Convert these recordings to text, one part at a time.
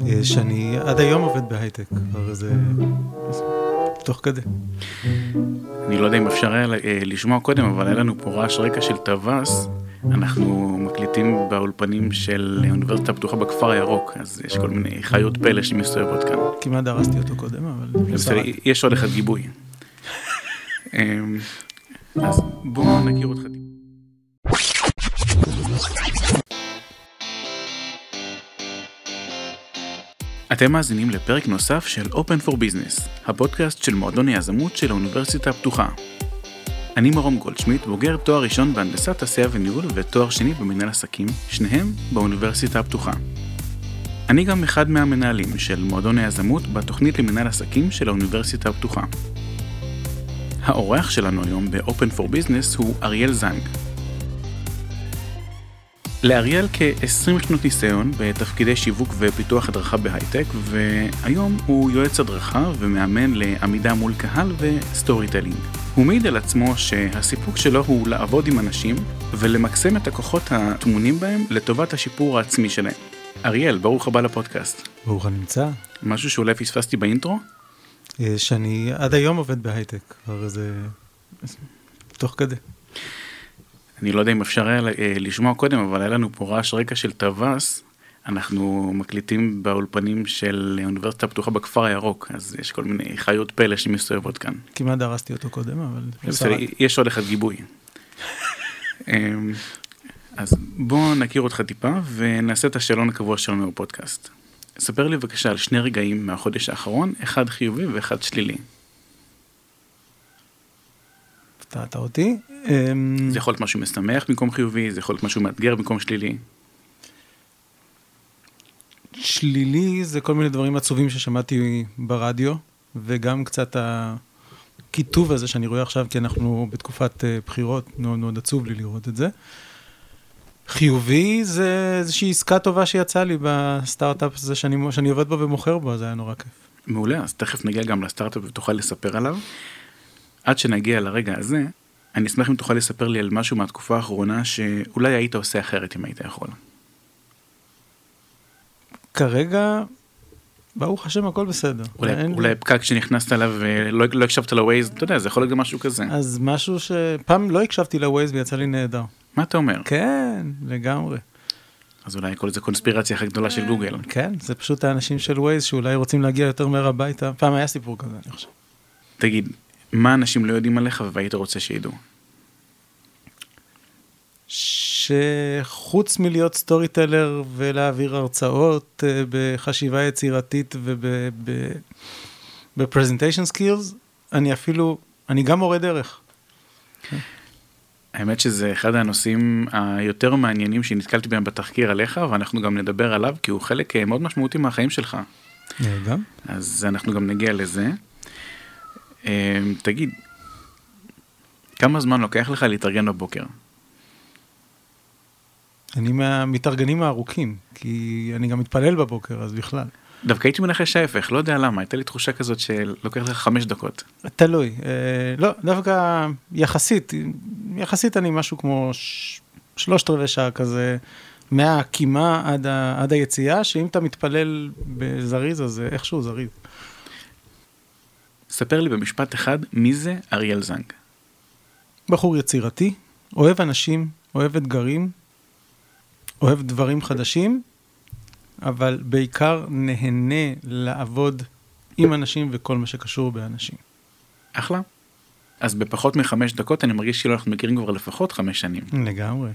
אה, שאני עד היום עובד בהייטק, כבר איזה... תוך כדי. אני לא יודע אם אפשר היה אה, לשמוע קודם, אבל היה לנו פה רעש רקע של טווס. אנחנו מקליטים באולפנים של האוניברסיטה הפתוחה בכפר הירוק, אז יש כל מיני חיות פלא שמסתובבות כאן. כמעט דרסתי אותו קודם, אבל... יש עוד אחד גיבוי. אמ, אז בואו נכיר אותך טיפה. אתם מאזינים לפרק נוסף של Open for Business, הפודקאסט של מועדון היזמות של האוניברסיטה הפתוחה. אני מרום גולדשמיט, בוגר תואר ראשון בהנדסת תעשייה וניהול ותואר שני במנהל עסקים, שניהם באוניברסיטה הפתוחה. אני גם אחד מהמנהלים של מועדון היזמות בתוכנית למנהל עסקים של האוניברסיטה הפתוחה. האורח שלנו היום ב-Open for Business הוא אריאל זנג, לאריאל כ-20 שנות ניסיון בתפקידי שיווק ופיתוח הדרכה בהייטק, והיום הוא יועץ הדרכה ומאמן לעמידה מול קהל ו storytelling. הוא מעיד על עצמו שהסיפוק שלו הוא לעבוד עם אנשים ולמקסם את הכוחות הטמונים בהם לטובת השיפור העצמי שלהם. אריאל, ברוך הבא לפודקאסט. ברוך הנמצא. משהו שאולי פספסתי באינטרו? אה, שאני עד היום עובד בהייטק, כבר איזה... תוך כדי. אני לא יודע אם אפשר היה אה, לשמוע קודם, אבל היה לנו פה רעש רקע של טווס. אנחנו מקליטים באולפנים של האוניברסיטה הפתוחה בכפר הירוק, אז יש כל מיני חיות פלא שמסתובבות כאן. כמעט דרסתי אותו קודם, אבל... בסדר, יש עוד אחד גיבוי. אמ, אז בואו נכיר אותך טיפה ונעשה את השאלון הקבוע שלנו בפודקאסט. ספר לי בבקשה על שני רגעים מהחודש האחרון, אחד חיובי ואחד שלילי. הפתעת אותי. אמ, זה יכול להיות משהו משמח במקום חיובי, זה יכול להיות משהו מאתגר במקום שלילי. שלילי זה כל מיני דברים עצובים ששמעתי ברדיו, וגם קצת הקיטוב הזה שאני רואה עכשיו, כי אנחנו בתקופת אה, בחירות, מאוד מאוד עצוב לי לראות את זה. חיובי זה איזושהי עסקה טובה שיצאה לי בסטארט-אפ הזה שאני, שאני עובד בו ומוכר בו, זה היה נורא כיף. מעולה, אז תכף נגיע גם לסטארט-אפ ותוכל לספר עליו. עד שנגיע לרגע הזה, אני אשמח אם תוכל לספר לי על משהו מהתקופה האחרונה שאולי היית עושה אחרת אם היית יכול. כרגע, ברוך השם, הכל בסדר. אולי, אולי פקק שנכנסת אליו ולא לא הקשבת לווייז, אתה יודע, זה יכול להיות גם משהו כזה. אז משהו שפעם לא הקשבתי לווייז ויצא לי נהדר. מה אתה אומר? כן, לגמרי. אז אולי כל זה קונספירציה הכי גדולה של גוגל. כן, זה פשוט האנשים של ווייז שאולי רוצים להגיע יותר מהר הביתה. פעם היה סיפור כזה, אני חושב. תגיד, מה אנשים לא יודעים עליך והיית רוצה שידעו? שחוץ מלהיות storyteller ולהעביר הרצאות אה, בחשיבה יצירתית וב presentation skills, אני אפילו, אני גם מורה דרך. האמת שזה אחד הנושאים היותר מעניינים שנתקלתי בהם בתחקיר עליך, ואנחנו גם נדבר עליו, כי הוא חלק אה, מאוד משמעותי מהחיים שלך. גם. אז אנחנו גם נגיע לזה. אמ, תגיד, כמה זמן לוקח לך להתארגן בבוקר? אני מהמתארגנים הארוכים, כי אני גם מתפלל בבוקר, אז בכלל. דווקא הייתי מנחש ההפך, לא יודע למה, הייתה לי תחושה כזאת שלוקח לך חמש דקות. תלוי, אה, לא, דווקא יחסית, יחסית אני משהו כמו ש... שלושת רבעי שעה כזה, מהקימה עד, ה... עד היציאה, שאם אתה מתפלל בזריז, אז איכשהו זריז. ספר לי במשפט אחד, מי זה אריאל זנג? בחור יצירתי, אוהב אנשים, אוהב אתגרים, אוהב דברים חדשים, אבל בעיקר נהנה לעבוד עם אנשים וכל מה שקשור באנשים. אחלה. אז בפחות מחמש דקות אני מרגיש כאילו אנחנו מכירים כבר לפחות חמש שנים. לגמרי.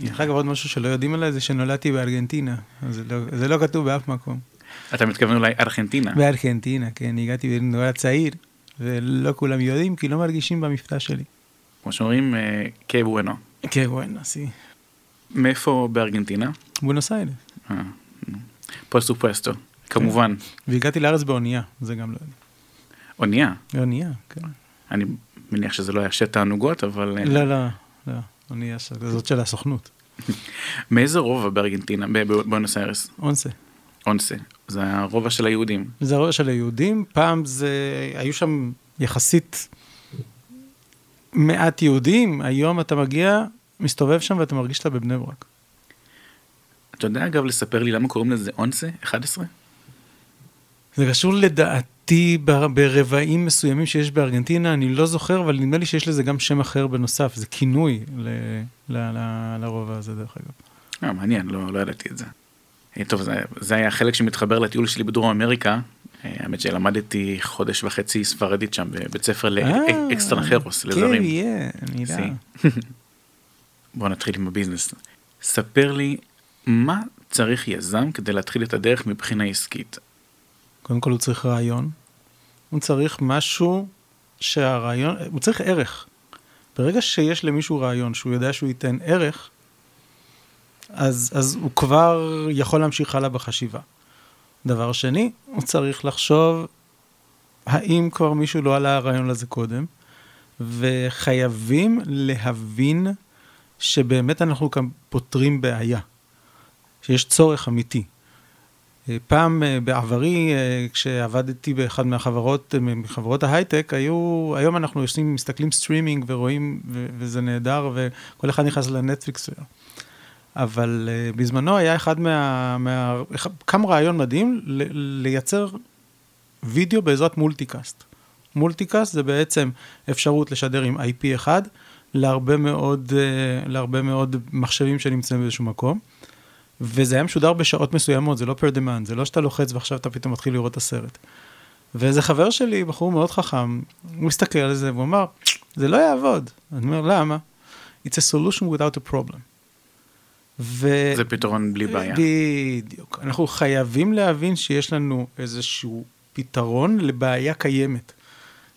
דרך אגב עוד משהו שלא יודעים עליי זה שנולדתי בארגנטינה, זה לא, זה לא כתוב באף מקום. אתה מתכוון אולי ארגנטינה. בארגנטינה, כן, הגעתי בנורא צעיר, ולא כולם יודעים כי לא מרגישים במבטא שלי. כמו שאומרים, קה בואנו. קה בואנו, סי. מאיפה בארגנטינה? בונוס איירס. פוסטו פוסטו, כמובן. והגעתי לארץ באונייה, זה גם לא. אונייה? אונייה, כן. אני מניח שזה לא היה שת תענוגות, אבל... לא, לא, לא, אונייה זאת של הסוכנות. מאיזה רובע בארגנטינה, בבונוס איירס? אונסה. אונסה, זה הרובע של היהודים. זה הרובע של היהודים, פעם זה, היו שם יחסית מעט יהודים, היום אתה מגיע, מסתובב שם ואתה מרגיש שאתה בבני ברק. אתה יודע אגב לספר לי למה קוראים לזה אונסה 11? זה קשור לדעתי ברבעים מסוימים שיש בארגנטינה, אני לא זוכר, אבל נדמה לי שיש לזה גם שם אחר בנוסף, זה כינוי ל- ל- ל- לרובע הזה דרך אגב. אה, מעניין, לא, לא ידעתי את זה. אה, טוב, זה, זה היה החלק שמתחבר לטיול שלי בדרום אמריקה. אה, האמת שלמדתי חודש וחצי ספרדית שם בבית ספר אה, לאקסטרנחרוס, כן, לזרים. יהיה, אני יודע. בוא נתחיל עם הביזנס. ספר לי, מה צריך יזם כדי להתחיל את הדרך מבחינה עסקית? קודם כל הוא צריך רעיון, הוא צריך משהו שהרעיון, הוא צריך ערך. ברגע שיש למישהו רעיון שהוא יודע שהוא ייתן ערך, אז, אז הוא כבר יכול להמשיך הלאה בחשיבה. דבר שני, הוא צריך לחשוב האם כבר מישהו לא עלה הרעיון לזה קודם, וחייבים להבין שבאמת אנחנו כאן פותרים בעיה, שיש צורך אמיתי. אה, פעם אה, בעברי, אה, כשעבדתי באחד מהחברות, מחברות ההייטק, היו, היום אנחנו יושבים, מסתכלים סטרימינג ורואים, וזה נהדר, וכל אחד נכנס לנטפליקס. אבל אה, בזמנו היה אחד מה... מה קם רעיון מדהים ל- לייצר וידאו בעזרת multicast. multicast זה בעצם אפשרות לשדר עם IP אחד להרבה מאוד, אה, להרבה מאוד מחשבים שנמצאים באיזשהו מקום. וזה היה משודר בשעות מסוימות, זה לא per demand, זה לא שאתה לוחץ ועכשיו אתה פתאום מתחיל לראות את הסרט. ואיזה חבר שלי, בחור מאוד חכם, הוא מסתכל על זה והוא אמר, זה לא יעבוד. אני אומר, למה? It's a solution without a problem. ו... זה פתרון בלי בעיה. בדיוק. אנחנו חייבים להבין שיש לנו איזשהו פתרון לבעיה קיימת.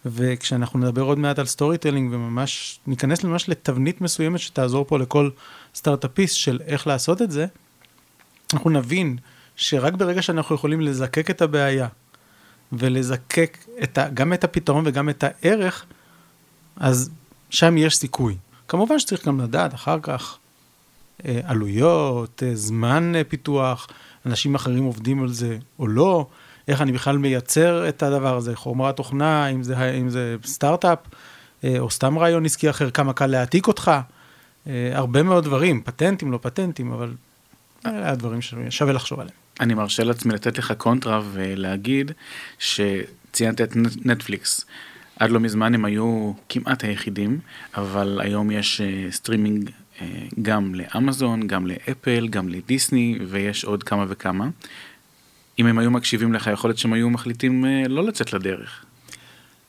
וכשאנחנו נדבר עוד מעט על storytelling וממש ניכנס ממש לתבנית מסוימת שתעזור פה לכל סטארט-אפיסט של איך לעשות את זה, אנחנו נבין שרק ברגע שאנחנו יכולים לזקק את הבעיה ולזקק את ה, גם את הפתרון וגם את הערך, אז שם יש סיכוי. כמובן שצריך גם לדעת אחר כך עלויות, אה, זמן אה, פיתוח, אנשים אחרים עובדים על זה או לא, איך אני בכלל מייצר את הדבר הזה, חומרת תוכנה, אם זה, אם זה סטארט-אפ, אה, או סתם רעיון עסקי אחר, כמה קל להעתיק אותך, אה, הרבה מאוד דברים, פטנטים, לא פטנטים, אבל אלה הדברים ששווה לחשוב עליהם. אני מרשה לעצמי לתת לך קונטרה ולהגיד שציינת את נט- נטפליקס. עד לא מזמן הם היו כמעט היחידים, אבל היום יש אה, סטרימינג אה, גם לאמזון, גם לאפל, גם לדיסני, ויש עוד כמה וכמה. אם הם היו מקשיבים לך, יכול להיות שהם היו מחליטים אה, לא לצאת לדרך.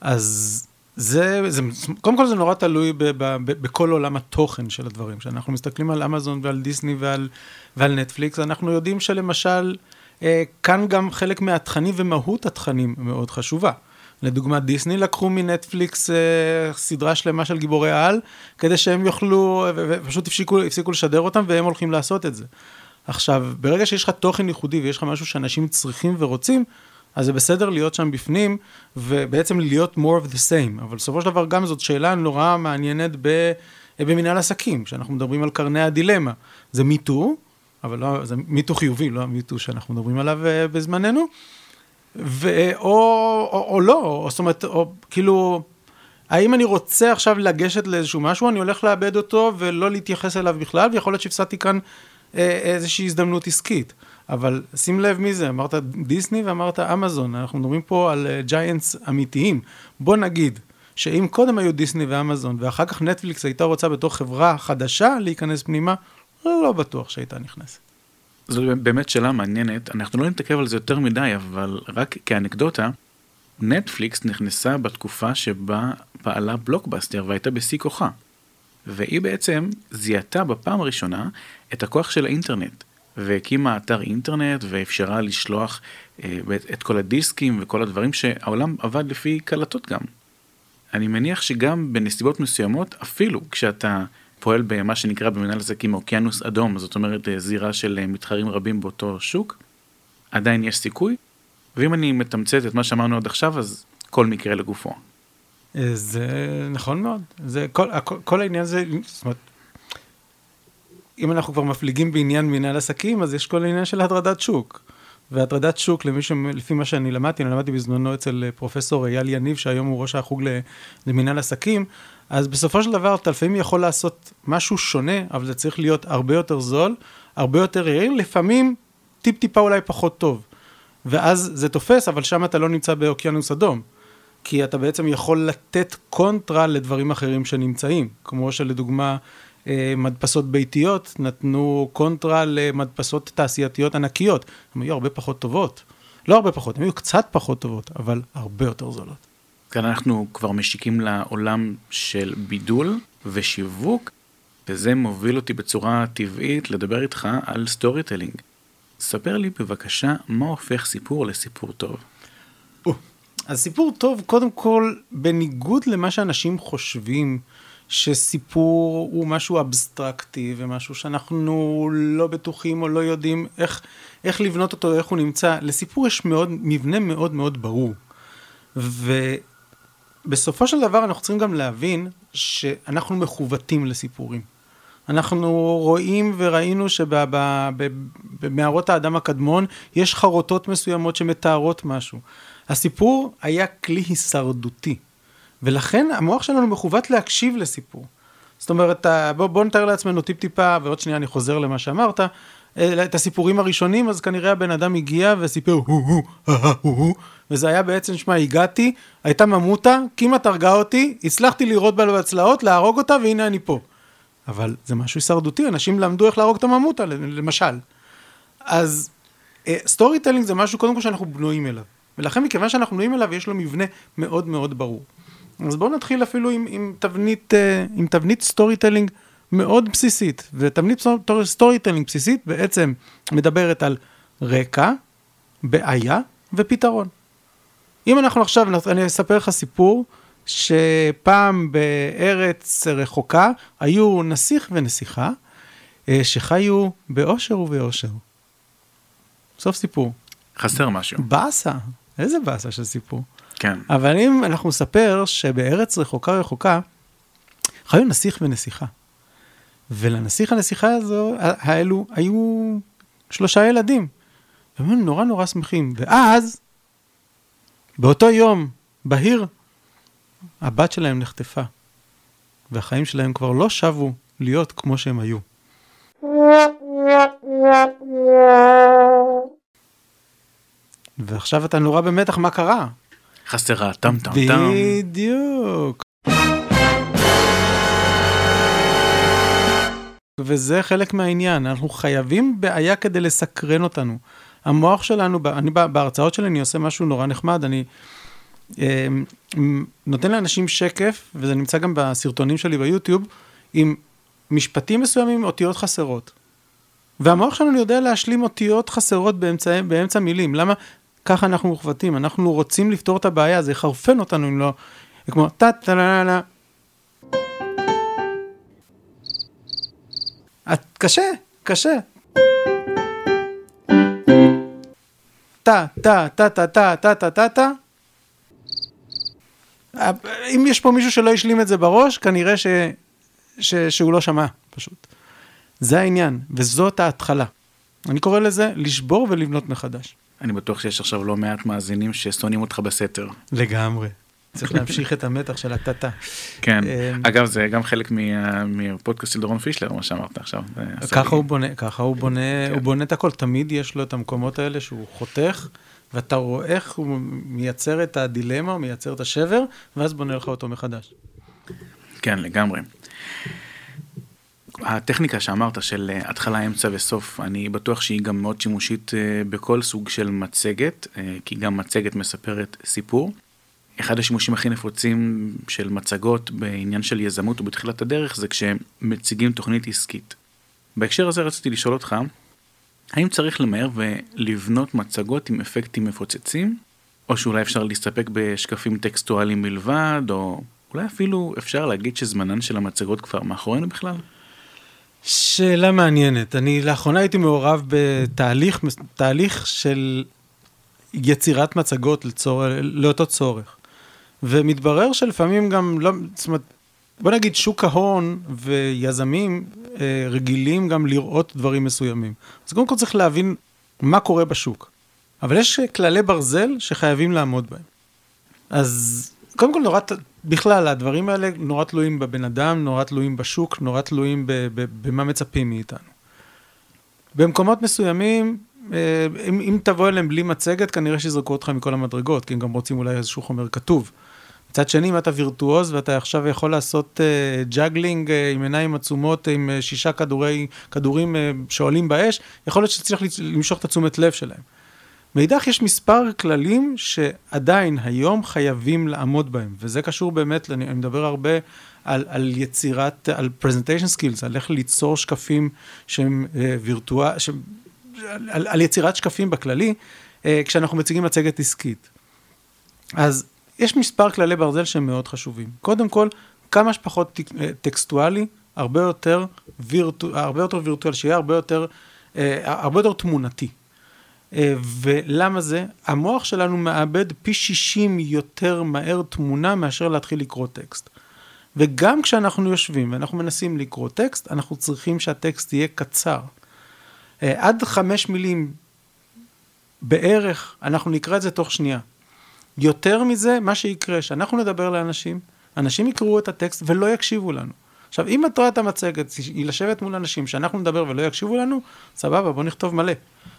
אז זה, זה, קודם כל זה נורא תלוי ב, ב, ב, בכל עולם התוכן של הדברים. כשאנחנו מסתכלים על אמזון ועל דיסני ועל, ועל נטפליקס, אנחנו יודעים שלמשל, כאן גם חלק מהתכנים ומהות התכנים מאוד חשובה. לדוגמה, דיסני לקחו מנטפליקס אה, סדרה שלמה של גיבורי על, כדי שהם יוכלו, ו- ופשוט הפסיקו, הפסיקו לשדר אותם, והם הולכים לעשות את זה. עכשיו, ברגע שיש לך תוכן ייחודי ויש לך משהו שאנשים צריכים ורוצים, אז זה בסדר להיות שם בפנים, ובעצם להיות more of the same. אבל בסופו של דבר גם זאת שאלה נורא מעניינת ב, במנהל עסקים, כשאנחנו מדברים על קרני הדילמה. זה me too, אבל לא, זה me too חיובי, לא ה me too שאנחנו מדברים עליו אה, בזמננו, ו, או, או, או לא, או זאת אומרת, או כאילו, האם אני רוצה עכשיו לגשת לאיזשהו משהו, אני הולך לאבד אותו ולא להתייחס אליו בכלל, ויכול להיות שהפסדתי כאן אה, איזושהי הזדמנות עסקית. אבל שים לב מי זה, אמרת דיסני ואמרת אמזון, אנחנו מדברים פה על giants אמיתיים. בוא נגיד שאם קודם היו דיסני ואמזון, ואחר כך נטפליקס הייתה רוצה בתור חברה חדשה להיכנס פנימה, לא בטוח שהייתה נכנסת. זו באמת שאלה מעניינת, אנחנו לא נתעכב על זה יותר מדי, אבל רק כאנקדוטה, נטפליקס נכנסה בתקופה שבה פעלה בלוקבאסטר והייתה בשיא כוחה. והיא בעצם זיהתה בפעם הראשונה את הכוח של האינטרנט, והקימה אתר אינטרנט ואפשרה לשלוח אה, את כל הדיסקים וכל הדברים שהעולם עבד לפי קלטות גם. אני מניח שגם בנסיבות מסוימות, אפילו כשאתה פועל במה שנקרא במנהל עסקים אוקיינוס אדום, זאת אומרת אה, זירה של אה, מתחרים רבים באותו שוק, עדיין יש סיכוי, ואם אני מתמצת את מה שאמרנו עד עכשיו, אז כל מקרה לגופו. אה, זה נכון מאוד. זה כל, כל, כל העניין זה, זאת אומרת, אם אנחנו כבר מפליגים בעניין מנהל עסקים, אז יש כל העניין של הטרדת שוק. והטרדת שוק, למי ש... לפי מה שאני למדתי, אני למדתי בזמנו אצל פרופסור אייל יניב, שהיום הוא ראש החוג למנהל עסקים, אז בסופו של דבר אתה לפעמים יכול לעשות משהו שונה, אבל זה צריך להיות הרבה יותר זול, הרבה יותר יעיל, לפעמים טיפ-טיפה אולי פחות טוב. ואז זה תופס, אבל שם אתה לא נמצא באוקיינוס אדום. כי אתה בעצם יכול לתת קונטרה לדברים אחרים שנמצאים. כמו שלדוגמה, אה, מדפסות ביתיות נתנו קונטרה למדפסות תעשייתיות ענקיות. הן היו הרבה פחות טובות. לא הרבה פחות, הן היו קצת פחות טובות, אבל הרבה יותר זולות. כאן אנחנו כבר משיקים לעולם של בידול ושיווק, וזה מוביל אותי בצורה טבעית לדבר איתך על storytelling. ספר לי בבקשה מה הופך סיפור לסיפור טוב. אז סיפור טוב, קודם כל, בניגוד למה שאנשים חושבים, שסיפור הוא משהו אבסטרקטי ומשהו שאנחנו לא בטוחים או לא יודעים איך, איך לבנות אותו, איך הוא נמצא, לסיפור יש מאוד, מבנה מאוד מאוד ברור. ובסופו של דבר אנחנו צריכים גם להבין שאנחנו מכוותים לסיפורים. אנחנו רואים וראינו שבמערות האדם הקדמון יש חרוטות מסוימות שמתארות משהו. הסיפור היה כלי הישרדותי, ולכן המוח שלנו מכוות להקשיב לסיפור. זאת אומרת, בוא, בוא נתאר לעצמנו טיפ-טיפה, ועוד שנייה אני חוזר למה שאמרת, את הסיפורים הראשונים, אז כנראה הבן אדם הגיע וסיפר הו הו וזה היה בעצם, שמע, הגעתי, הייתה ממותה, כמעט הרגה אותי, הצלחתי לירות בה בצלעות, להרוג אותה, והנה אני פה. אבל זה משהו הישרדותי, אנשים למדו איך להרוג את הממותה, למשל. אז storytelling זה משהו, קודם כל, שאנחנו בנויים אליו. ולכן, מכיוון שאנחנו בנויים אליו, יש לו מבנה מאוד מאוד ברור. אז בואו נתחיל אפילו עם, עם תבנית storytelling מאוד בסיסית. ותבנית storytelling בסיסית בעצם מדברת על רקע, בעיה ופתרון. אם אנחנו עכשיו, אני אספר לך סיפור, שפעם בארץ רחוקה היו נסיך ונסיכה אה, שחיו באושר ובאושר. סוף סיפור. חסר משהו. באסה, איזה באסה של סיפור. כן. אבל אם אנחנו נספר שבארץ רחוקה רחוקה חיו נסיך ונסיכה. ולנסיך הנסיכה הזו, האלו היו שלושה ילדים. והם היו נורא נורא שמחים. ואז, באותו יום, בהיר, הבת שלהם נחטפה, והחיים שלהם כבר לא שבו להיות כמו שהם היו. ועכשיו אתה נורא במתח מה קרה. חסרה טם טם טם. בדיוק. וזה חלק מהעניין, אנחנו חייבים בעיה כדי לסקרן אותנו. המוח שלנו, אני בהרצאות שלי אני עושה משהו נורא נחמד, אני אמ, נותן לאנשים שקף, וזה נמצא גם בסרטונים שלי ביוטיוב, עם משפטים מסוימים, אותיות חסרות. והמוח שלנו יודע להשלים אותיות חסרות באמצע, באמצע מילים. למה? ככה אנחנו מוכבטים, אנחנו רוצים לפתור את הבעיה, זה יחרפן אותנו אם לא... כמו טה טה לה לה קשה, קשה. טה טה טה טה טה טה טה טה טה אם יש פה מישהו שלא השלים את זה בראש, כנראה ש, ש, שהוא לא שמע, פשוט. זה העניין, וזאת ההתחלה. אני קורא לזה לשבור ולבנות מחדש. אני בטוח שיש עכשיו לא מעט מאזינים ששונאים אותך בסתר. לגמרי. צריך להמשיך את המתח של הטאטה. כן, אמ, אגב זה גם חלק מהפודקאסט של דורון פישלר, מה שאמרת עכשיו. ככה הוא בונה, ככה הוא בונה, הוא בונה את הכל, תמיד יש לו את המקומות האלה שהוא חותך. ואתה רואה איך הוא מייצר את הדילמה, מייצר את השבר, ואז בונה לך אותו מחדש. כן, לגמרי. הטכניקה שאמרת של אה, התחלה, אמצע וסוף, אני בטוח שהיא גם מאוד שימושית אה, בכל סוג של מצגת, אה, כי גם מצגת מספרת סיפור. אחד השימושים הכי נפוצים של מצגות בעניין של יזמות ובתחילת הדרך זה כשמציגים תוכנית עסקית. בהקשר הזה רציתי לשאול אותך, האם צריך למהר ולבנות מצגות עם אפקטים מפוצצים? או שאולי אפשר להסתפק בשקפים טקסטואליים בלבד, או אולי אפילו אפשר להגיד שזמנן של המצגות כבר מאחורינו בכלל? שאלה מעניינת. אני לאחרונה הייתי מעורב בתהליך תהליך של יצירת מצגות לצור... לאותו צורך. ומתברר שלפעמים גם לא, זאת אומרת, בוא נגיד שוק ההון ויזמים אה, רגילים גם לראות דברים מסוימים. אז קודם כל צריך להבין מה קורה בשוק. אבל יש כללי ברזל שחייבים לעמוד בהם. אז קודם כל נורא, בכלל הדברים האלה נורא תלויים בבן אדם, נורא תלויים בשוק, נורא תלויים במה מצפים מאיתנו. במקומות מסוימים, אה, אם, אם תבוא אליהם בלי מצגת, כנראה שיזרקו אותך מכל המדרגות, כי הם גם רוצים אולי איזשהו חומר כתוב. מצד שני, אם אתה וירטואוז ואתה עכשיו יכול לעשות אה, juggling אה, עם עיניים עצומות, עם אה, שישה כדורי, כדורים אה, שעולים באש, יכול להיות שתצליח למשוך את התשומת לב שלהם. מאידך יש מספר כללים שעדיין היום חייבים לעמוד בהם, וזה קשור באמת, אני, אני מדבר הרבה על, על יצירת, על presentation skills, על איך ליצור שקפים שהם uh, וירטואל, על, על יצירת שקפים בכללי, uh, כשאנחנו מציגים מצגת עסקית. אז יש מספר כללי ברזל שהם מאוד חשובים. קודם כל, כמה שפחות אה, טקסטואלי, הרבה יותר, וירטו, הרבה יותר וירטואל, שיהיה הרבה יותר, אה, הרבה יותר תמונתי. אה, ולמה זה? המוח שלנו מאבד פי 60 יותר מהר תמונה מאשר להתחיל לקרוא טקסט. וגם כשאנחנו יושבים ואנחנו מנסים לקרוא טקסט, אנחנו צריכים שהטקסט יהיה קצר. עד חמש מילים בערך, אנחנו נקרא את זה תוך שנייה. יותר מזה, מה שיקרה, שאנחנו נדבר לאנשים, אנשים יקראו את הטקסט ולא יקשיבו לנו. עכשיו, אם מטרת המצגת היא לשבת מול אנשים שאנחנו נדבר ולא יקשיבו לנו, סבבה, בוא נכתוב מלא.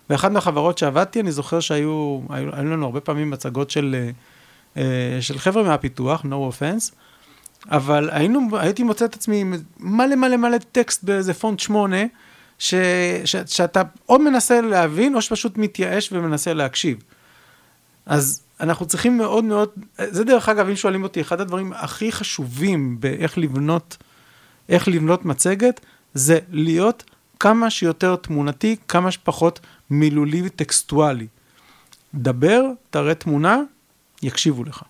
באחת מהחברות שעבדתי, אני זוכר שהיו היו, היו לנו הרבה פעמים מצגות של, אה, של חבר'ה מהפיתוח, no offense, אבל היינו, הייתי מוצא את עצמי עם מלא מלא מלא טקסט באיזה פונט שמונה, ש, ש, שאתה או מנסה להבין, או שפשוט מתייאש ומנסה להקשיב. אז אנחנו צריכים מאוד מאוד, זה דרך אגב, אם שואלים אותי, אחד הדברים הכי חשובים באיך לבנות, איך לבנות מצגת, זה להיות כמה שיותר תמונתי, כמה שפחות מילולי וטקסטואלי. דבר, תראה תמונה, יקשיבו לך.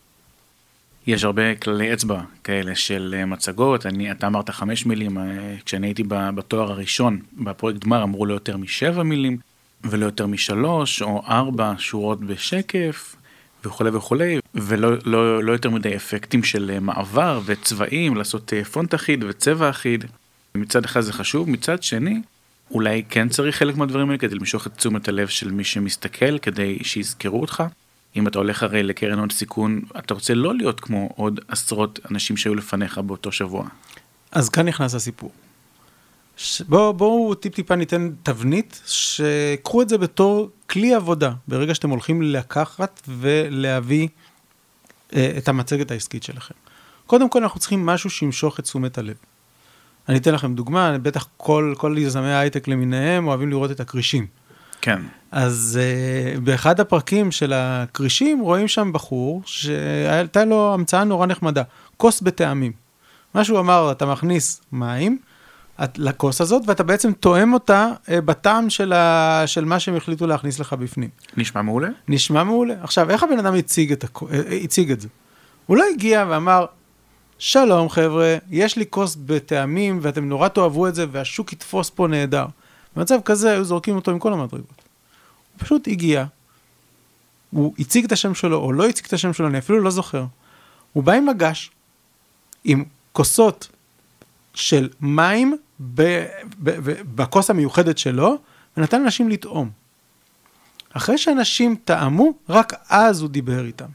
יש הרבה כללי אצבע כאלה של אה, מצגות, אני, אתה אמרת חמש מילים, אה, כשאני הייתי בתואר הראשון בפרויקט גמר אמרו לו יותר משבע מילים ולא יותר משלוש או ארבע שורות בשקף, וכולי וכולי, ולא לא, לא יותר מדי אפקטים של אה, מעבר וצבעים, לעשות אה, פונט אחיד וצבע אחיד. מצד אחד זה חשוב, מצד שני, אולי כן צריך חלק מהדברים האלה כדי למשוך את תשומת הלב של מי שמסתכל, כדי שיזכרו אותך. אם אתה הולך הרי לקרן הון סיכון, אתה רוצה לא להיות כמו עוד עשרות אנשים שהיו לפניך באותו שבוע. אז כאן נכנס הסיפור. בואו בוא, טיפ טיפה ניתן תבנית, שקחו את זה בתור כלי עבודה, ברגע שאתם הולכים לקחת ולהביא אה, את המצגת העסקית שלכם. קודם כל אנחנו צריכים משהו שימשוך את תשומת הלב. אני אתן לכם דוגמה, בטח כל, כל יזמי ההייטק למיניהם אוהבים לראות את הכרישים. כן. אז uh, באחד הפרקים של הכרישים רואים שם בחור שהייתה לו המצאה נורא נחמדה, כוס בטעמים. מה שהוא אמר, אתה מכניס מים, לכוס הזאת, ואתה בעצם תואם אותה אה, בטעם של, ה... של מה שהם החליטו להכניס לך בפנים. נשמע מעולה? נשמע מעולה. עכשיו, איך הבן אדם הציג את, הכ... אה, הציג את זה? הוא לא הגיע ואמר, שלום חבר'ה, יש לי כוס בטעמים ואתם נורא תאהבו את זה והשוק יתפוס פה נהדר. במצב כזה היו זורקים אותו עם כל המדרגות. הוא פשוט הגיע, הוא הציג את השם שלו או לא הציג את השם שלו, אני אפילו לא זוכר. הוא בא עם מגש, עם כוסות של מים בכוס המיוחדת שלו, ונתן לאנשים לטעום. אחרי שאנשים טעמו, רק אז הוא דיבר איתם.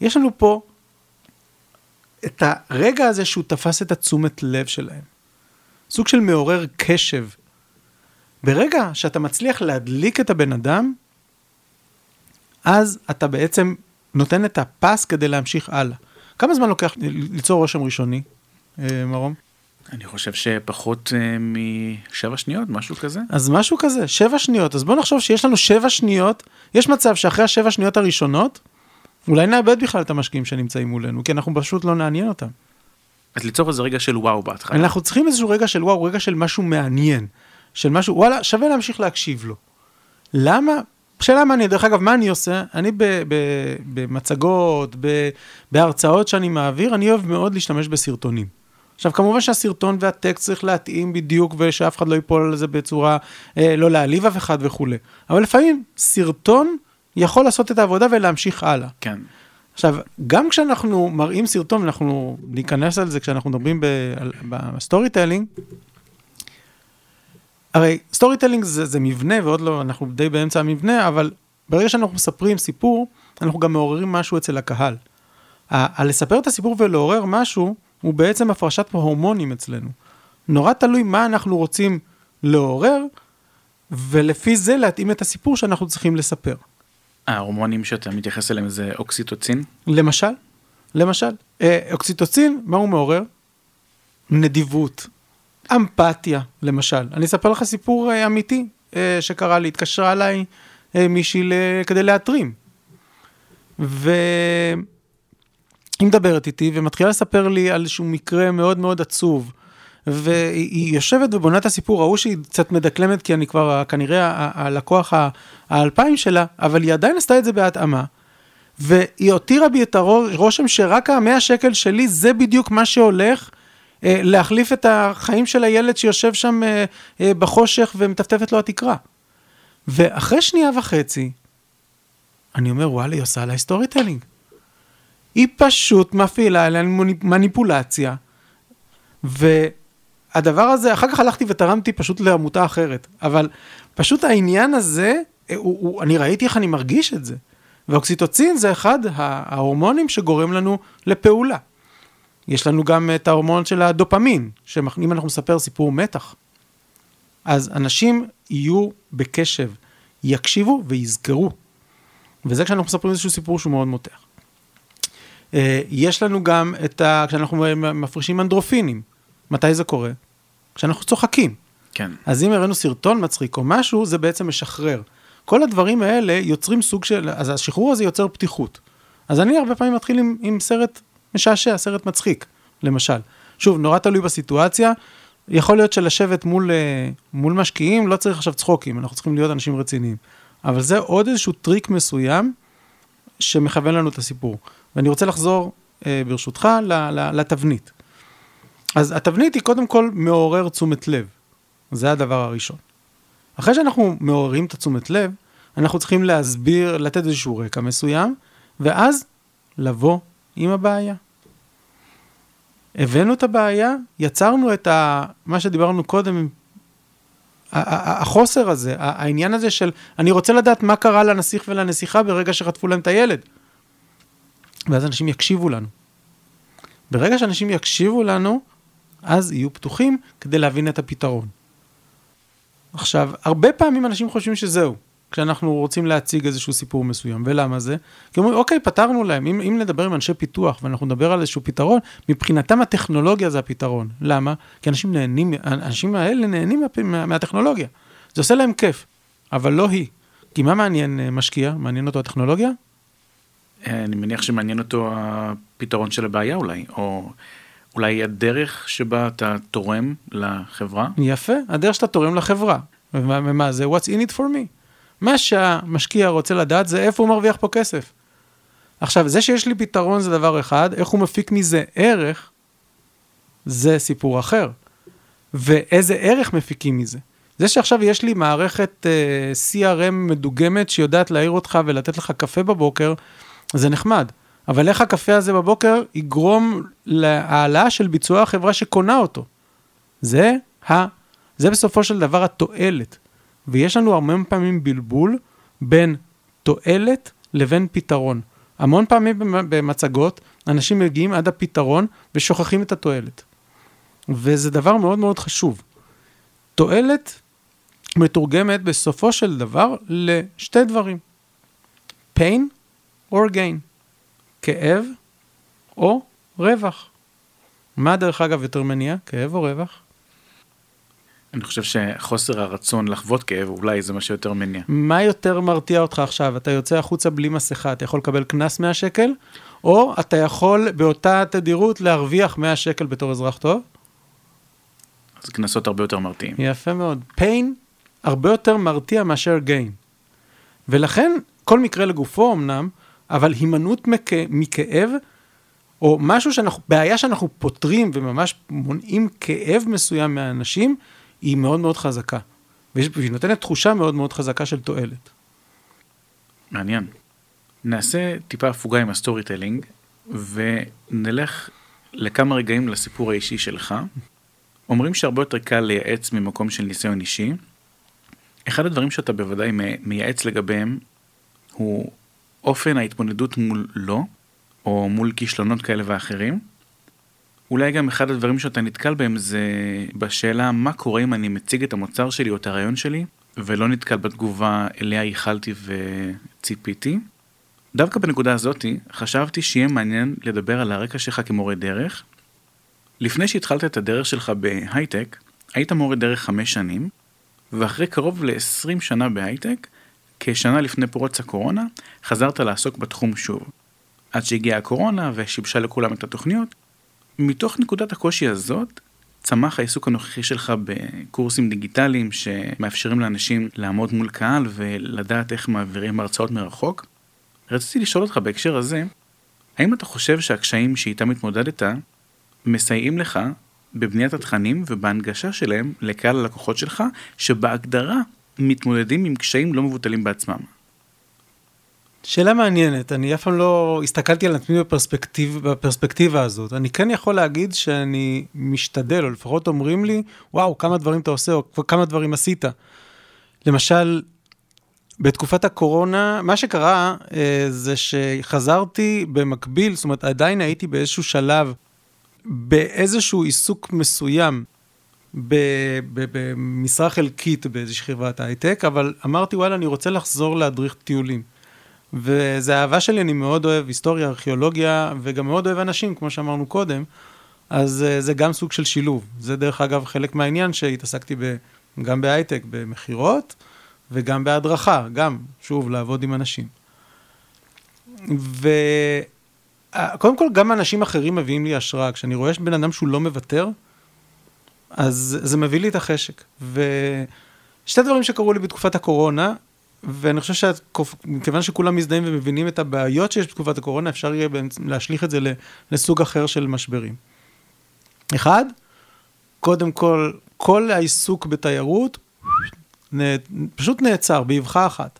יש לנו פה את הרגע הזה שהוא תפס את התשומת לב שלהם. סוג של מעורר קשב. ברגע שאתה מצליח להדליק את הבן אדם, אז אתה בעצם נותן את הפס כדי להמשיך הלאה. כמה זמן לוקח ליצור רושם ראשוני? אה, מרום? אני חושב שפחות uh, משבע שניות, משהו כזה. אז משהו כזה, שבע שניות. אז בוא נחשוב שיש לנו שבע שניות, יש מצב שאחרי השבע שניות הראשונות, אולי נאבד בכלל את המשקיעים שנמצאים מולנו, כי אנחנו פשוט לא נעניין אותם. אז ליצור איזה רגע של וואו בהתחלה. אנחנו צריכים איזשהו רגע של וואו, רגע של משהו מעניין. של משהו, וואלה, שווה להמשיך להקשיב לו. למה? שאלה מעניינת, דרך אגב, מה אני עושה? אני במצגות, בהרצאות שאני מעביר, אני אוהב מאוד להשתמש בסרטונים. עכשיו, כמובן שהסרטון והטקסט צריך להתאים בדיוק, ושאף אחד לא ייפול על זה בצורה, אה, לא להעליב אף אחד וכולי. אבל לפעמים סרטון יכול לעשות את העבודה ולהמשיך הלאה. כן. עכשיו, גם כשאנחנו מראים סרטון, אנחנו ניכנס על זה כשאנחנו מדברים ב storytelling, הרי storytelling זה, זה מבנה, ועוד לא, אנחנו די באמצע המבנה, אבל ברגע שאנחנו מספרים סיפור, אנחנו גם מעוררים משהו אצל הקהל. ה- לספר את הסיפור ולעורר משהו, הוא בעצם הפרשת הורמונים אצלנו. נורא תלוי מה אנחנו רוצים לעורר, ולפי זה להתאים את הסיפור שאנחנו צריכים לספר. ההורמונים שאתה מתייחס אליהם זה אוקסיטוצין? למשל, למשל, אה, אוקסיטוצין, מה הוא מעורר? נדיבות, אמפתיה, למשל. אני אספר לך סיפור אה, אמיתי אה, שקרה לי, התקשרה אליי מישהי כדי להתרים. והיא מדברת איתי ומתחילה לספר לי על איזשהו מקרה מאוד מאוד עצוב. והיא יושבת ובונה את הסיפור, ראו שהיא קצת מדקלמת, כי אני כבר כנראה הלקוח האלפיים שלה, אבל היא עדיין עשתה את זה בהתאמה. והיא הותירה בי את הרושם שרק המאה שקל שלי זה בדיוק מה שהולך אה, להחליף את החיים של הילד שיושב שם אה, אה, בחושך ומטפטפת לו התקרה. ואחרי שנייה וחצי, אני אומר, וואלה, היא עושה עליי storytelling. היא פשוט מפעילה עליי מניפולציה, והדבר הזה, אחר כך הלכתי ותרמתי פשוט לעמותה אחרת, אבל פשוט העניין הזה, הוא, הוא, אני ראיתי איך אני מרגיש את זה. ואוקסיטוצין זה אחד ההורמונים שגורם לנו לפעולה. יש לנו גם את ההורמון של הדופמין, שאם אנחנו נספר סיפור מתח, אז אנשים יהיו בקשב, יקשיבו ויזכרו. וזה כשאנחנו מספרים איזשהו סיפור שהוא מאוד מותח. אה, יש לנו גם את ה... כשאנחנו מפרישים אנדרופינים. מתי זה קורה? כשאנחנו צוחקים. כן. אז אם הראינו סרטון מצחיק או משהו, זה בעצם משחרר. כל הדברים האלה יוצרים סוג של, אז השחרור הזה יוצר פתיחות. אז אני הרבה פעמים מתחיל עם, עם סרט משעשע, סרט מצחיק, למשל. שוב, נורא תלוי בסיטואציה. יכול להיות שלשבת מול, אה, מול משקיעים לא צריך עכשיו צחוקים, אנחנו צריכים להיות אנשים רציניים. אבל זה עוד איזשהו טריק מסוים שמכוון לנו את הסיפור. ואני רוצה לחזור, אה, ברשותך, לתבנית. אז התבנית היא קודם כל מעורר תשומת לב. זה הדבר הראשון. אחרי שאנחנו מעוררים את התשומת לב, אנחנו צריכים להסביר, לתת איזשהו רקע מסוים, ואז לבוא עם הבעיה. הבאנו את הבעיה, יצרנו את ה, מה שדיברנו קודם, החוסר הזה, העניין הזה של אני רוצה לדעת מה קרה לנסיך ולנסיכה ברגע שחטפו להם את הילד. ואז אנשים יקשיבו לנו. ברגע שאנשים יקשיבו לנו, אז יהיו פתוחים כדי להבין את הפתרון. עכשיו, הרבה פעמים אנשים חושבים שזהו, כשאנחנו רוצים להציג איזשהו סיפור מסוים. ולמה זה? כי אומרים, אוקיי, פתרנו להם. אם, אם נדבר עם אנשי פיתוח ואנחנו נדבר על איזשהו פתרון, מבחינתם הטכנולוגיה זה הפתרון. למה? כי אנשים נהנים, האנשים האלה נהנים מה, מה, מהטכנולוגיה. זה עושה להם כיף, אבל לא היא. כי מה מעניין אה, משקיע? מעניין אותו הטכנולוגיה? אני מניח שמעניין אותו הפתרון של הבעיה אולי, או אולי הדרך שבה אתה תורם לחברה? יפה, הדרך שאתה תורם לחברה. ומה, ומה זה? What's in it for me? מה שהמשקיע רוצה לדעת זה איפה הוא מרוויח פה כסף. עכשיו, זה שיש לי פתרון זה דבר אחד, איך הוא מפיק מזה ערך, זה סיפור אחר. ואיזה ערך מפיקים מזה. זה שעכשיו יש לי מערכת uh, אה, CRM מדוגמת שיודעת להעיר אותך ולתת לך קפה בבוקר, זה נחמד. אבל איך הקפה הזה בבוקר יגרום להעלאה של ביצוע החברה שקונה אותו. זה, ה, זה בסופו של דבר התועלת. ויש לנו הרבה פעמים בלבול בין תועלת לבין פתרון. המון פעמים במצגות אנשים מגיעים עד הפתרון ושוכחים את התועלת. וזה דבר מאוד מאוד חשוב. תועלת מתורגמת בסופו של דבר לשתי דברים. pain or gain. כאב או רווח. מה דרך אגב יותר מניע, כאב או רווח? אני חושב שחוסר הרצון לחוות כאב, אולי זה מה שיותר מניע. מה יותר מרתיע אותך עכשיו? אתה יוצא החוצה בלי מסכה, אתה יכול לקבל קנס 100 שקל, או אתה יכול באותה תדירות להרוויח 100 שקל בתור אזרח טוב? אז קנסות הרבה יותר מרתיעים. יפה מאוד. pain הרבה יותר מרתיע מאשר gain. ולכן, כל מקרה לגופו אמנם, אבל הימנעות מכ... מכאב, או משהו שאנחנו, בעיה שאנחנו פותרים וממש מונעים כאב מסוים מהאנשים, היא מאוד מאוד חזקה. והיא נותנת תחושה מאוד מאוד חזקה של תועלת. מעניין. נעשה טיפה הפוגה עם ה storytelling, ונלך לכמה רגעים לסיפור האישי שלך. אומרים שהרבה יותר קל לייעץ ממקום של ניסיון אישי. אחד הדברים שאתה בוודאי מייעץ לגביהם הוא אופן ההתמודדות מול לא, או מול כישלונות כאלה ואחרים. אולי גם אחד הדברים שאתה נתקל בהם זה בשאלה מה קורה אם אני מציג את המוצר שלי או את הרעיון שלי ולא נתקל בתגובה אליה ייחלתי וציפיתי. דווקא בנקודה הזאתי חשבתי שיהיה מעניין לדבר על הרקע שלך כמורה דרך. לפני שהתחלת את הדרך שלך בהייטק, היית מורה דרך חמש שנים, ואחרי קרוב ל-20 שנה בהייטק, כשנה לפני פרוץ הקורונה, חזרת לעסוק בתחום שוב. עד שהגיעה הקורונה ושיבשה לכולם את התוכניות. מתוך נקודת הקושי הזאת, צמח העיסוק הנוכחי שלך בקורסים דיגיטליים שמאפשרים לאנשים לעמוד מול קהל ולדעת איך מעבירים הרצאות מרחוק. רציתי לשאול אותך בהקשר הזה, האם אתה חושב שהקשיים שאיתם התמודדת מסייעים לך בבניית התכנים ובהנגשה שלהם לקהל הלקוחות שלך, שבהגדרה מתמודדים עם קשיים לא מבוטלים בעצמם? שאלה מעניינת, אני אף פעם לא הסתכלתי על עצמי בפרספקטיב, בפרספקטיבה הזאת. אני כן יכול להגיד שאני משתדל, או לפחות אומרים לי, וואו, כמה דברים אתה עושה, או כמה דברים עשית. למשל, בתקופת הקורונה, מה שקרה אה, זה שחזרתי במקביל, זאת אומרת, עדיין הייתי באיזשהו שלב, באיזשהו עיסוק מסוים, במשרה חלקית באיזושהי חברת הייטק, אבל אמרתי, וואלה, אני רוצה לחזור להדריך טיולים. וזה אהבה שלי, אני מאוד אוהב היסטוריה, ארכיאולוגיה, וגם מאוד אוהב אנשים, כמו שאמרנו קודם, אז uh, זה גם סוג של שילוב. זה דרך אגב חלק מהעניין שהתעסקתי ב, גם בהייטק, במכירות, וגם בהדרכה, גם, שוב, לעבוד עם אנשים. וקודם כל, גם אנשים אחרים מביאים לי השראה. כשאני רואה בן אדם שהוא לא מוותר, אז זה מביא לי את החשק. ושתי דברים שקרו לי בתקופת הקורונה, ואני חושב שמכיוון שכולם מזדהים ומבינים את הבעיות שיש בתקופת הקורונה, אפשר יהיה להשליך את זה לסוג אחר של משברים. אחד, קודם כל, כל העיסוק בתיירות פשוט נעצר באבחה אחת.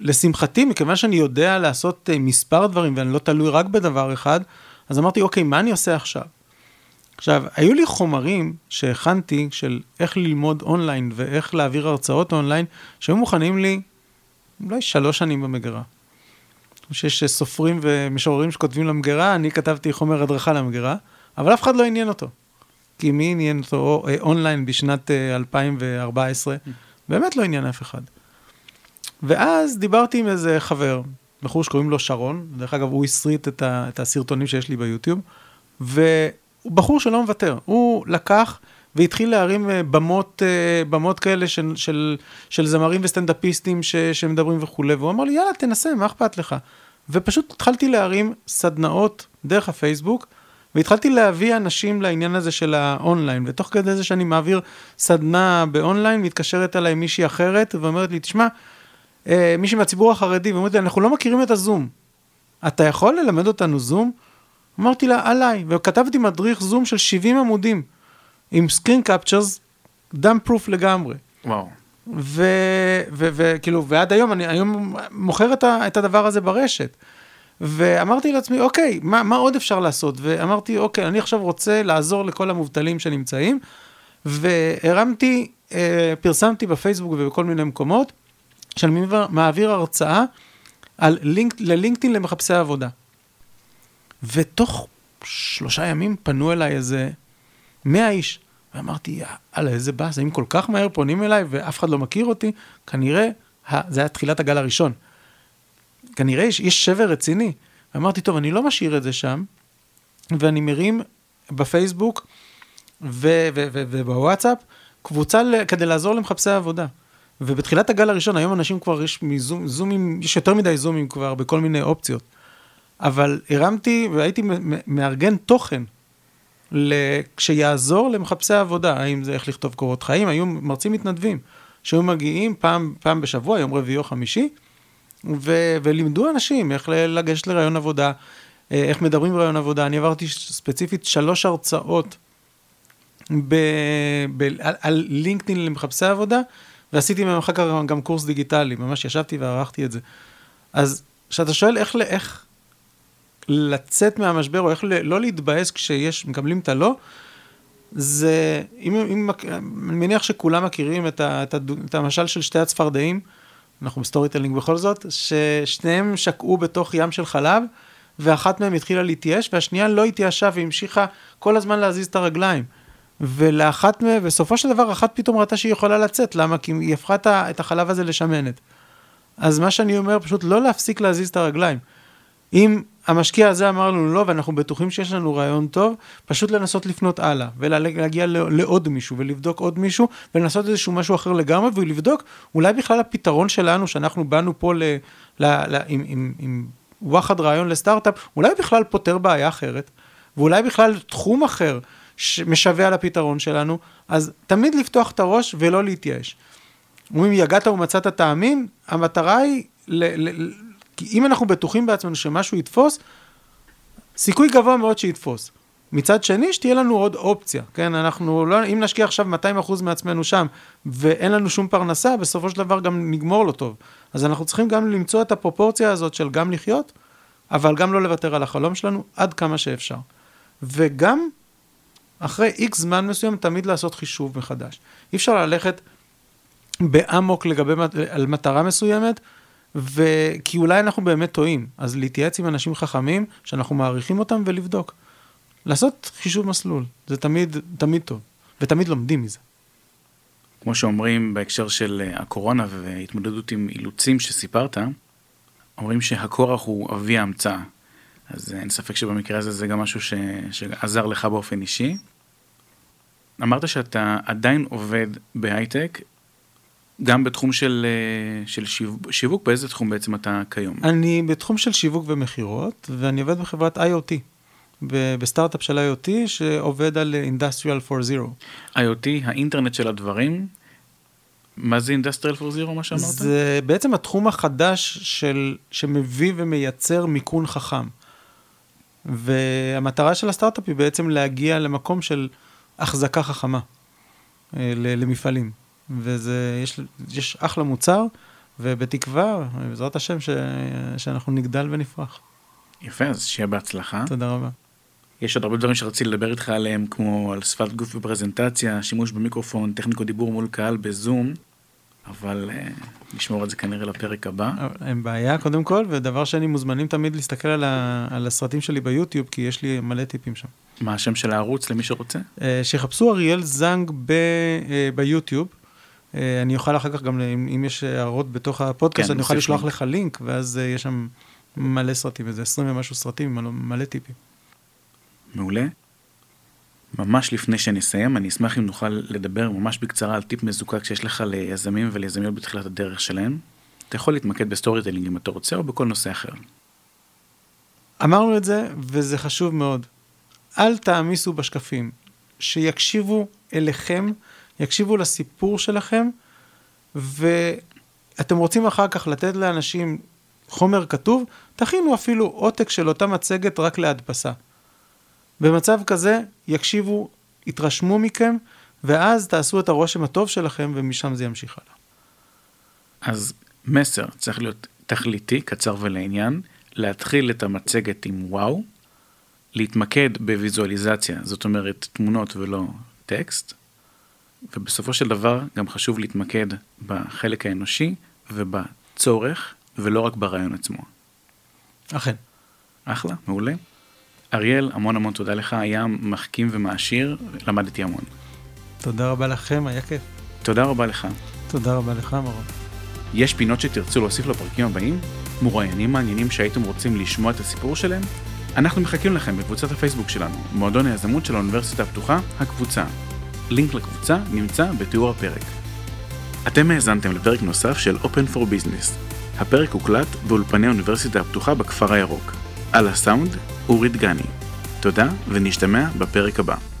ולשמחתי, מכיוון שאני יודע לעשות אה, מספר דברים ואני לא תלוי רק בדבר אחד, אז אמרתי, אוקיי, מה אני עושה עכשיו? עכשיו, היו לי חומרים שהכנתי של איך ללמוד אונליין ואיך להעביר הרצאות אונליין, שהיו מוכנים לי אולי שלוש שנים במגירה. שיש סופרים ומשוררים שכותבים למגירה, אני כתבתי חומר הדרכה למגירה, אבל אף אחד לא עניין אותו. כי מי עניין אותו אה, אונליין בשנת 2014? אה, באמת לא עניין אף אחד. ואז דיברתי עם איזה חבר, בחור שקוראים לו שרון, דרך אגב, הוא הסריט את, ה, את הסרטונים שיש לי ביוטיוב, ו... הוא בחור שלא מוותר, הוא לקח והתחיל להרים אה, במות, אה, במות כאלה של, של, של זמרים וסטנדאפיסטים ש, שמדברים וכולי, והוא אמר לי, יאללה, תנסה, מה אכפת לך? ופשוט התחלתי להרים סדנאות דרך הפייסבוק, והתחלתי להביא אנשים לעניין הזה של האונליין, ותוך כדי זה שאני מעביר סדנה באונליין, מתקשרת אליי מישהי אחרת, ואומרת לי, תשמע, אה, מישהי מהציבור החרדי, ואומרת לי, אנחנו לא מכירים את הזום. אתה יכול ללמד אותנו זום? אמרתי לה, עליי, וכתבתי מדריך זום של 70 עמודים, עם סקרין קפצ'רס, דם פרוף לגמרי. וואו. וכאילו, ועד היום, אני היום מוכר את, ה, את הדבר הזה ברשת. ואמרתי לעצמי, אוקיי, מה, מה עוד אפשר לעשות? ואמרתי, אוקיי, אני עכשיו רוצה לעזור לכל המובטלים שנמצאים, והרמתי, אה, פרסמתי בפייסבוק ובכל מיני מקומות, שאני מעביר הרצאה על לינק, ללינקדאין למחפשי עבודה. ותוך שלושה ימים פנו אליי איזה מאה איש. ואמרתי, יאללה, איזה באס, אם כל כך מהר פונים אליי ואף אחד לא מכיר אותי, כנראה, זה היה תחילת הגל הראשון. כנראה יש, יש שבר רציני. ואמרתי, טוב, אני לא משאיר את זה שם, ואני מרים בפייסבוק ובוואטסאפ קבוצה כדי לעזור למחפשי עבודה. ובתחילת הגל הראשון, היום אנשים כבר, יש מזום, זומים, יש יותר מדי זומים כבר בכל מיני אופציות. אבל הרמתי והייתי מארגן תוכן שיעזור למחפשי עבודה, האם זה איך לכתוב קורות חיים, היו מרצים מתנדבים שהיו מגיעים פעם, פעם בשבוע, יום רביעי או חמישי, ו, ולימדו אנשים איך לגשת לרעיון עבודה, אה, איך מדברים ברעיון עבודה. אני עברתי ספציפית שלוש הרצאות ב, ב, על, על לינקדאין למחפשי עבודה, ועשיתי מהם אחר כך גם קורס דיגיטלי, ממש ישבתי וערכתי את זה. אז כשאתה שואל איך, איך, לצאת מהמשבר, או איך לא להתבאס כשיש, מקבלים את הלא, זה, אם, אם, אני מניח שכולם מכירים את, ה, את, ה, את המשל של שתי הצפרדעים, אנחנו ב storytelling בכל זאת, ששניהם שקעו בתוך ים של חלב, ואחת מהם התחילה להתייאש, והשנייה לא התייאשה והמשיכה כל הזמן להזיז את הרגליים. ולאחת, בסופו של דבר, אחת פתאום ראתה שהיא יכולה לצאת, למה? כי היא הפכה את החלב הזה לשמנת. אז מה שאני אומר, פשוט לא להפסיק להזיז את הרגליים. אם המשקיע הזה אמר לנו לא, ואנחנו בטוחים שיש לנו רעיון טוב, פשוט לנסות לפנות הלאה, ולהגיע לעוד מישהו, ולבדוק עוד מישהו, ולנסות איזשהו משהו אחר לגמרי, ולבדוק אולי בכלל הפתרון שלנו, שאנחנו באנו פה ל, ל, ל, עם, עם, עם וואחד רעיון לסטארט-אפ, אולי בכלל פותר בעיה אחרת, ואולי בכלל תחום אחר שמשווע לפתרון שלנו, אז תמיד לפתוח את הראש ולא להתייאש. אומרים, יגעת ומצאת תאמין, המטרה היא, ל, ל, כי אם אנחנו בטוחים בעצמנו שמשהו יתפוס, סיכוי גבוה מאוד שיתפוס. מצד שני, שתהיה לנו עוד אופציה, כן? אנחנו לא, אם נשקיע עכשיו 200% מעצמנו שם, ואין לנו שום פרנסה, בסופו של דבר גם נגמור לא טוב. אז אנחנו צריכים גם למצוא את הפרופורציה הזאת של גם לחיות, אבל גם לא לוותר על החלום שלנו עד כמה שאפשר. וגם, אחרי איקס זמן מסוים, תמיד לעשות חישוב מחדש. אי אפשר ללכת באמוק לגבי, על מטרה מסוימת, וכי אולי אנחנו באמת טועים, אז להתייעץ עם אנשים חכמים, שאנחנו מעריכים אותם, ולבדוק. לעשות חישוב מסלול, זה תמיד, תמיד טוב, ותמיד לומדים מזה. כמו שאומרים בהקשר של אה, הקורונה והתמודדות עם אילוצים שסיפרת, אומרים שהכורח הוא אבי ההמצאה. אז אין ספק שבמקרה הזה זה גם משהו ש... שעזר לך באופן אישי. אמרת שאתה עדיין עובד בהייטק, גם בתחום של, אה, של שיווק, שיווק, באיזה תחום בעצם אתה כיום? אני בתחום של שיווק ומכירות, ואני עובד בחברת IoT, בסטארט-אפ של IoT שעובד על Industrial 4.0. IoT, האינטרנט של הדברים, מה זה Industrial 4.0 מה שאמרת? זה בעצם התחום החדש של, שמביא ומייצר מיכון חכם. והמטרה של הסטארט-אפ היא בעצם להגיע למקום של החזקה חכמה אה, למפעלים. וזה, יש, יש אחלה מוצר, ובתקווה, בעזרת השם, ש, שאנחנו נגדל ונפרח. יפה, אז שיהיה בהצלחה. תודה רבה. יש עוד הרבה דברים שרציתי לדבר איתך עליהם, כמו על שפת גוף ופרזנטציה, שימוש במיקרופון, טכניקות דיבור מול קהל בזום, אבל uh, נשמור את זה כנראה לפרק הבא. אין בעיה, קודם כל, ודבר שני, מוזמנים תמיד להסתכל על, ה, על הסרטים שלי ביוטיוב, כי יש לי מלא טיפים שם. מה השם של הערוץ למי שרוצה? Uh, שיחפשו אריאל זנג ב, uh, ביוטיוב. אה, אני אוכל אחר כך גם, אם יש הערות בתוך הפודקאסט, כן, אני אוכל לשלוח לך לינק, ואז אה, יש שם מלא סרטים, איזה 20 ומשהו סרטים, מלא, מלא טיפים. מעולה. ממש לפני שנסיים, אני אשמח אם נוכל לדבר ממש בקצרה על טיפ מזוקק שיש לך ליזמים וליזמיות בתחילת הדרך שלהם. אתה יכול להתמקד ב storytelling אם אתה רוצה, או בכל נושא אחר. אמרנו את זה, וזה חשוב מאוד. אל תעמיסו בשקפים, שיקשיבו אליכם יקשיבו לסיפור שלכם, ואתם רוצים אחר כך לתת לאנשים חומר כתוב, תכינו אפילו עותק של אותה מצגת רק להדפסה. במצב כזה, יקשיבו, יתרשמו מכם, ואז תעשו את הרושם הטוב שלכם, ומשם זה ימשיך הלאה. אז מסר צריך להיות תכליתי, קצר ולעניין, להתחיל את המצגת עם וואו, להתמקד בוויזואליזציה, זאת אומרת תמונות ולא טקסט, ובסופו של דבר גם חשוב להתמקד בחלק האנושי ובצורך, ולא רק ברעיון עצמו. אכן. אחלה, מעולה. אריאל, המון המון תודה לך, היה מחכים ומעשיר, למדתי המון. תודה רבה לכם, היה כיף. תודה רבה לך. תודה רבה לך, מרון. יש פינות שתרצו להוסיף לפרקים הבאים? מרואיינים מעניינים שהייתם רוצים לשמוע את הסיפור שלהם? אנחנו מחכים לכם בקבוצת הפייסבוק שלנו, מועדון היזמות של האוניברסיטה הפתוחה, הקבוצה. לינק לקבוצה נמצא בתיאור הפרק. אתם האזנתם לפרק נוסף של Open for Business. הפרק הוקלט באולפני האוניברסיטה הפתוחה בכפר הירוק. על הסאונד, אורי דגני. תודה ונשתמע בפרק הבא.